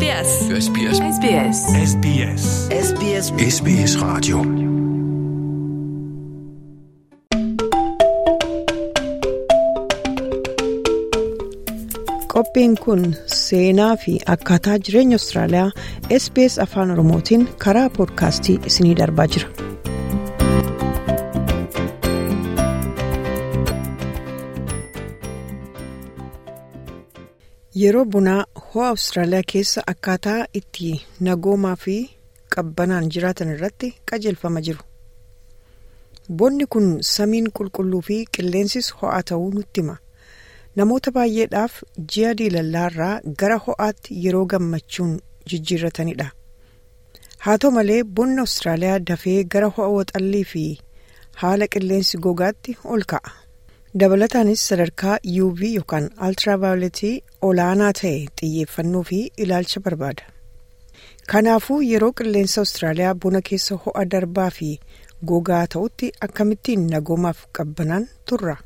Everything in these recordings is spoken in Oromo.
SBS. SBS. SBS. SBS. SBS SBS Radio. Qophiin kun seenaa fi akkaataa jireenya Austraaliyaa SBS Afaan Oromootiin karaa poodkaastii isiniif darbaa jira. Yeroo bunaa ho'a Austraaliyaa keessa akkaataa itti nagoomaa fi qabbanaan jiraatan irratti qajeelfama jiru. Bonni kun samiin qulqulluu fi qilleensis ho'aa ta'uu nutti hima. Namoota baay'eedhaaf ji'a diilallaarraa gara ho'aatti yeroo gammachuun jijjiirratanidha. Haa ta'u malee bonni Austraaliyaa dafee gara ho'a waxallii fi haala qilleensi gogaatti ol ka'a. Dabalataanis sadarkaa UV yookaan ultravioletii olaanaa ta'e xiyyeeffannoo fi ilaalcha barbaada. Kanaafuu yeroo qilleensa Austraaliyaa bona keessa ho'a darbaa fi gogaa ta'utti akkamittiin nagoomaaf qabbanaan turra.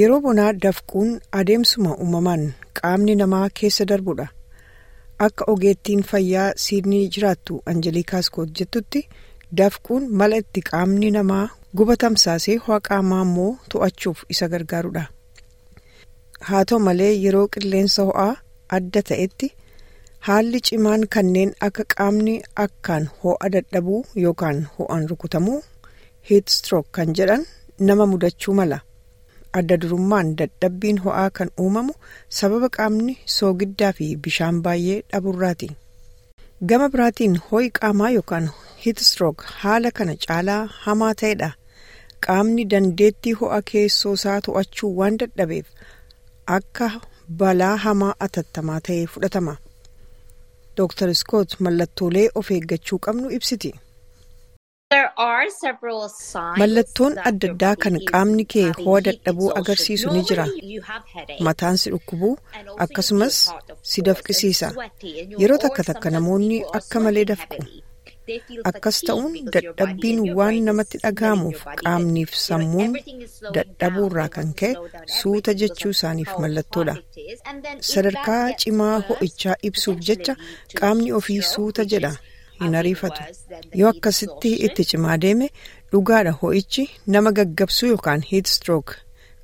Yeroo bonaa dafquun adeemsuma uumamaan qaamni namaa keessa darbudha. Akka ogeettiin fayyaa siidnii jiraattu Anjeliikaas jettutti dafquun mala itti qaamni namaa guba tamsaasee ho'a qaamaa immoo to'achuuf isa gargaarudha. Haa ta'u malee yeroo qilleensa ho'aa adda ta'etti haalli cimaan kanneen akka qaamni akkaan ho'a dadhabuu yookaan ho'aan rukutamuu heat stroke kan jedhan nama mudachuu mala. adda durummaan dadhabbiin ho'aa kan uumamu sababa qaamni soogiddaa fi bishaan baay'ee dhaburraati. Gama biraatiin ho'i qaamaa yookaan hiitstrook haala kana caalaa hamaa ta'edha. Qaamni dandeettii ho'a keessoo isaa to'achuu waan dadhabeef akka balaa hamaa atattamaa ta'e fudhatama. Dr. Scott mallattoolee of eeggachuu qabnu ibsiti. Mallattoon adda addaa kan qaamni kee ho'a dadhabuu agarsiisu ni jira. Mataan si dhukkubuu akkasumas si dafqisiisa. Yeroo takka takka namoonni akka malee dafqu. Akkas ta'uun dadhabbiin waan namatti dhaga'amuuf qaamniif sammuun dadhabuurraa kan ka'e suuta jechuu isaaniif mallattoodha. Sadarkaa cimaa ho'ichaa ibsuuf jecha qaamni ofii suuta jedha. hin ariifatu yoo akkasitti itti cimaa deeme dhugaadha ho'ichi nama gaggabsuu yookaan heat stroke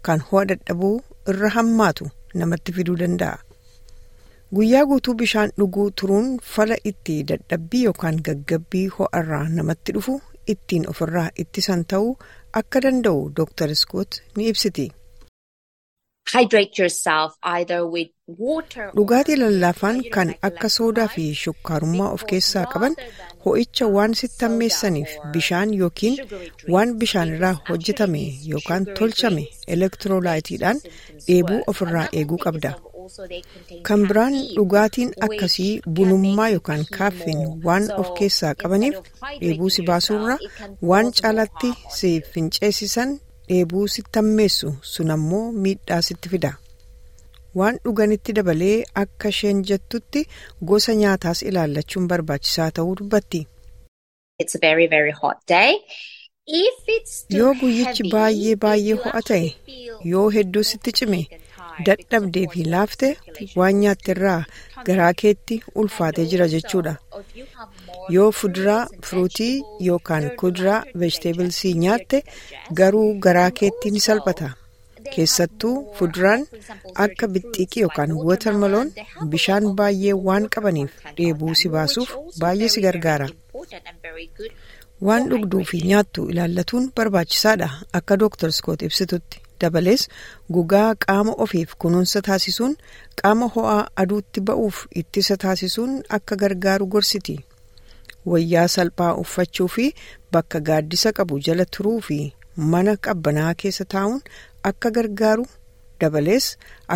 kan ho'a dadhabuu irra hammaatu namatti fiduu danda'a. Guyyaa guutuu bishaan dhuguu turuun fala itti dadhabbii yookaan gaggabbii ho'arraa namatti dhufu ittiin ofirraa ittisan ta'uu akka danda'u Dr. Scott ni ibsiti. Dhugaatii lallaafaan kan akka soodaa fi shukkaarummaa of keessaa qaban ho'icha waan sittammeessaniif bishaan yookiin waan bishaan irraa hojjetame yookaan tolchame elektiroolaayitiidhaan dheebuu ofirraa eeguu qabda. Kan biraan dhugaatiin akkasii bunummaa yookaan kaaffeen waan of keessaa qabaniif dheebuu si baasuurra waan caalatti si finceessisan dheebuu sittammeessu sun ammoo miidhaa sitti fida. Waan dhuganitti dabalee akka isheen jettutti gosa nyaataas ilaallachuun barbaachisaa ta'uu dubbatti. Yoo guyyichi baay'ee baay'ee ho'a ta'e yoo hedduu sitti cime dadhabdee fi laafte waan nyaatte irraa garaa keetti ulfaatee jira jechuudha. Yoo fuduraa firuutii yookaan kuduraa veejiteebilsii nyaatte garuu garaa keetti ni salphata. Keessattuu fuduraan akka bixxiiqii yookaan watermeloon bishaan baay'ee waan qabaniif dheebuu si baasuuf baay'ee si gargaara. Waan dhugduu fi nyaattu ilaallatuun barbaachisaadha akka Dr. Scott ibsitutti. Dabalees gogaa qaama ofiif kunuunsa taasisuun qaama ho'aa aduutti ba'uuf ittisa taasisuun akka gargaaru gorsiti. Wayyaa salphaa uffachuu fi bakka gaaddisa qabu jala turuu fi mana qabbanaa keessa taa'uun akka gargaaru dabalees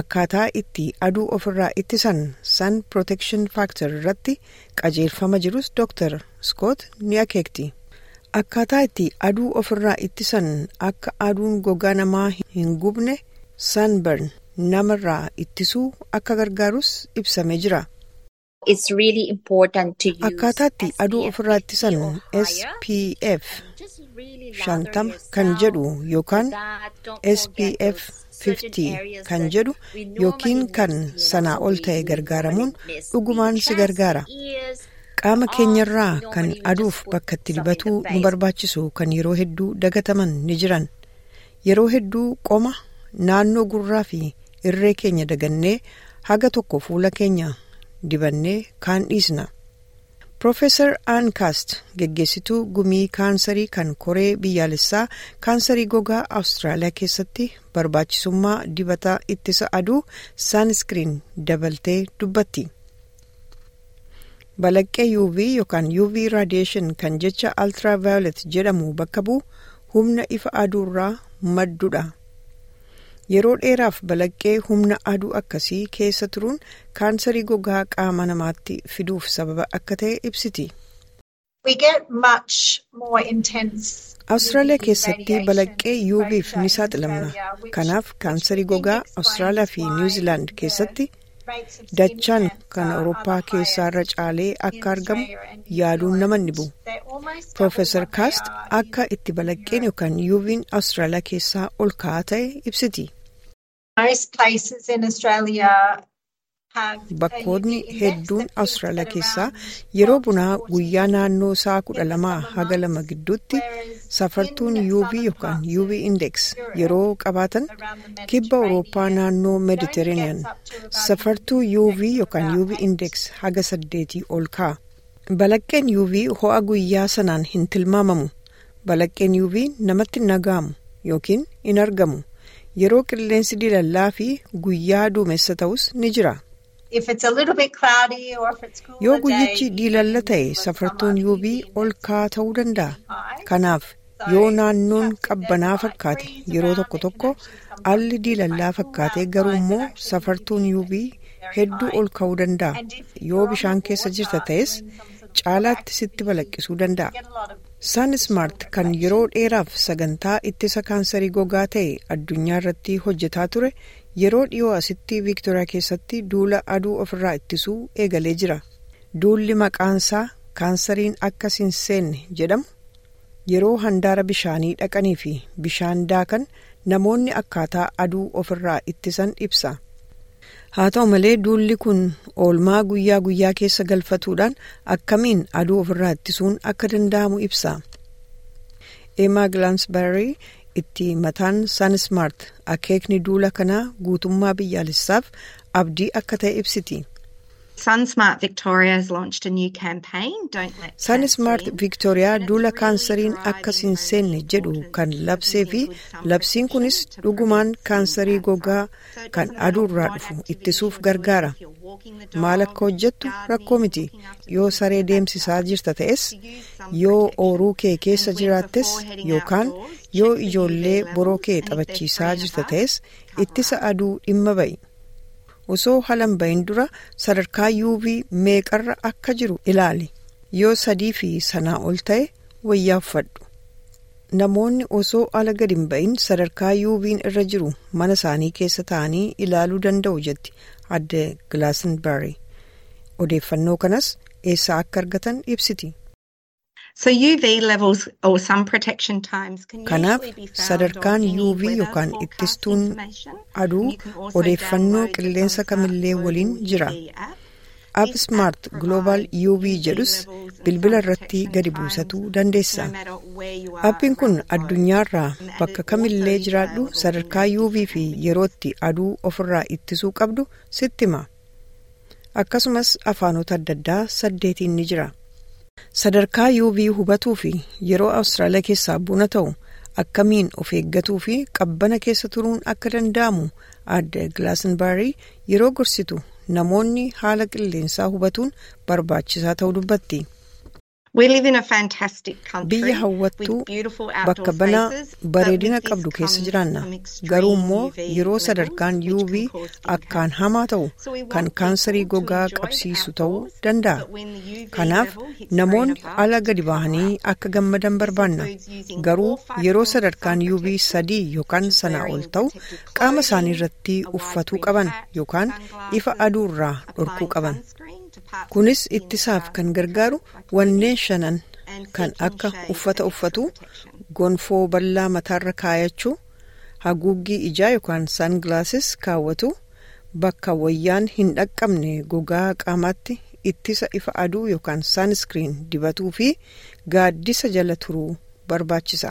akkaataa itti aduu ofirraa ittisan sun protection factor irratti qajeelfama jirus Dr. Scott ni akeekti. Akkaataa itti aduu ofirraa ittisan akka aduun gogaa namaa hin gubne sunburn namarraa ittisuu akka gargaarus ibsamee jira. Akkaataa itti aduu ofirraa ittisan SPF shantama kan jedhu yookaan SPF 50 kan jedhu yookiin kan sanaa ol ta'e gargaaramuun dhugumaan si gargaara. Qaama keenyarraa kan aduuf bakka itti dibatuu nu barbaachisu kan yeroo hedduu dagataman ni jiran. Yeroo hedduu qoma naannoo gurraa fi irree keenya dagannee haga tokko fuula keenya dibannee kaan dhiisna. Profeesar Aankaast geggeessituu gumii kaansarii kan koree biyyaalessaa kaansarii gogaa Awustiraaliyaa keessatti barbaachisummaa dibata ittisa aduu saaniskiriin dabaltee dubbatti. Balaqqee UV yookaan UV radiation kan jecha ultraviolet jedhamu bakka bu'u humna ifa aduurraa maddudha. Yeroo dheeraaf balaqqee humna aduu akkasii keessa turuun kaansarii gogaa qaama namaatti fiduuf sababa akka ta'e ibsiti. Awustiraaliyaa keessatti balaqqee UVf ni saaxilamna. Kanaaf kaansarii gogaa Awustiraaliyaa fi Niwuziilaand keessatti dachaan kan Awurooppaa keessaarra caalee akka argamu yaaduun nama ni bu'u. Kaast akka itti balaqqeen yookaan UV'n Awustiraaliyaa keessaa ol ka'aa ta'e ibsiti. Bakkoonni hedduun Awustiraaliyaa keessaa yeroo bunaa guyyaa naannoo sa'a kudha lamaa haga lama gidduutti safartuun UV yookaan UV index yeroo qabaatan kibba Awurooppaa naannoo Mediterranean safartuu UV yookaan UV index haga saddeetii ol ka'a. Balaqqeen UV ho'a guyyaa sanaan hin tilmaamamu. Balaqqeen UV namatti nagaamu yookiin hin argamu. Yeroo qilleensi dilallaa fi guyyaa duumessa ta'us ni jira. Yoo guyyichi diilalla ta'e safartuun UV ol ka'aa ta'uu danda'a. Kanaaf yoo naannoon qabbanaa fakkaate yeroo tokko tokko alli diilallaa fakkaate garuu immoo safartuun UV hedduu ol ka'uu danda'a. Yoo bishaan keessa jirta ta'es caalaatti sitti balaqqisuu danda'a. Sun Smart kan yeroo dheeraaf sagantaa ittisa kaansarii gogaa ta'e addunyaa irratti hojjetaa ture yeroo dhiyoo asitti Viiktooriyaa keessatti duula aduu ofirraa ittisuu eegalee jira. Duulli maqaansaa kaansariin akkas hin seenne jedhamu yeroo handaara bishaanii dhaqanii fi bishaan daakan namoonni akkaataa aduu ofirraa ittisan ibsa. Haa ta'u malee duulli kun oolmaa guyyaa guyyaa keessa galfatuudhaan akkamiin aduu ofirraa ittisuun akka danda'amu ibsa. Emma Glansberry itti mataan Sunsmart akeekni duula kanaa guutummaa biyyaalessaaf abdii akka ta'e ibsiti. Sunsmart Victoria duula kaansariin akkas hin seenne jedhu kan labsee fi labsiin kunis dhugumaan kaansarii gogaa kan aduurraa dhufu ittisuuf gargaara. Maal akka hojjettu rakkoo miti. Yoo saree deemsisaa jirta ta'es, yoo ooruu kee keessa jiraattes yookaan yoo ijoollee boroo kee taphachiisaa jirta ta'es ittisa aduu dhimma ba'i. Osoo halan bahin dura sadarkaa UV meeqarra akka jiru ilaali. Yoo sadii fi sanaa ol ta'e wayyaa uffadhu. Namoonni osoo ala gadi hin bahin sadarkaa UV'n irra jiru mana isaanii keessa taa'anii ilaaluu danda'u jetti adde Glastonbury. Odeeffannoo kanas eessaa akka argatan ibsiti. Kanaaf sadarkaan UV yookaan ittistuun aduu odeeffannoo qilleensa kamillee waliin jira. App Smart Global UV jedhus bilbila irratti gadi buusatuu dandeessa. Appiin kun addunyaarraa bakka kamillee jiraadhu sadarkaa UV fi yerootti aduu ofirraa ittisuu qabdu sitti hima. Akkasumas afaanota adda addaa saddeetiin ni jira. Sadarkaa UV hubatuu fi yeroo Awustiraaliyaa keessaa buna ta'u akkamiin of eeggatuu fi qabbana keessa turuun akka danda'amu adde Glastonbury yeroo gorsitu namoonni haala qilleensaa hubatuun barbaachisaa ta'uu dubbatti. Biyya hawwattuu bakka but bareedina qabdu keessa jiraanna. Garuu immoo yeroo sadarkaan UV akkaan hamaa ta'u kan kaansarii gogaa qabsiisu ta'uu danda'a. Kanaaf namoonni ala gadi bahanii akka gammadan barbaanna. Garuu yeroo sadarkaan UV sadii yookaan sanaa ol ta'u qaama isaanii irratti uffatuu qaban yookaan ifa aduurraa dhorkuu applying qaban. Kunis ittisaaf kan gargaaru wanneen shanan kan akka uffata uffatu, gonfoo bal'aa mataarra kaayachuu, haguuggii ijaa yookaan saangilaasis kaawwatu bakka wayyaan hin dhaqqabne gogaa qaamaatti ittisa ifa aduu yookaan saaniskiriin dibatuu fi gaaddisa jala turuu barbaachisa.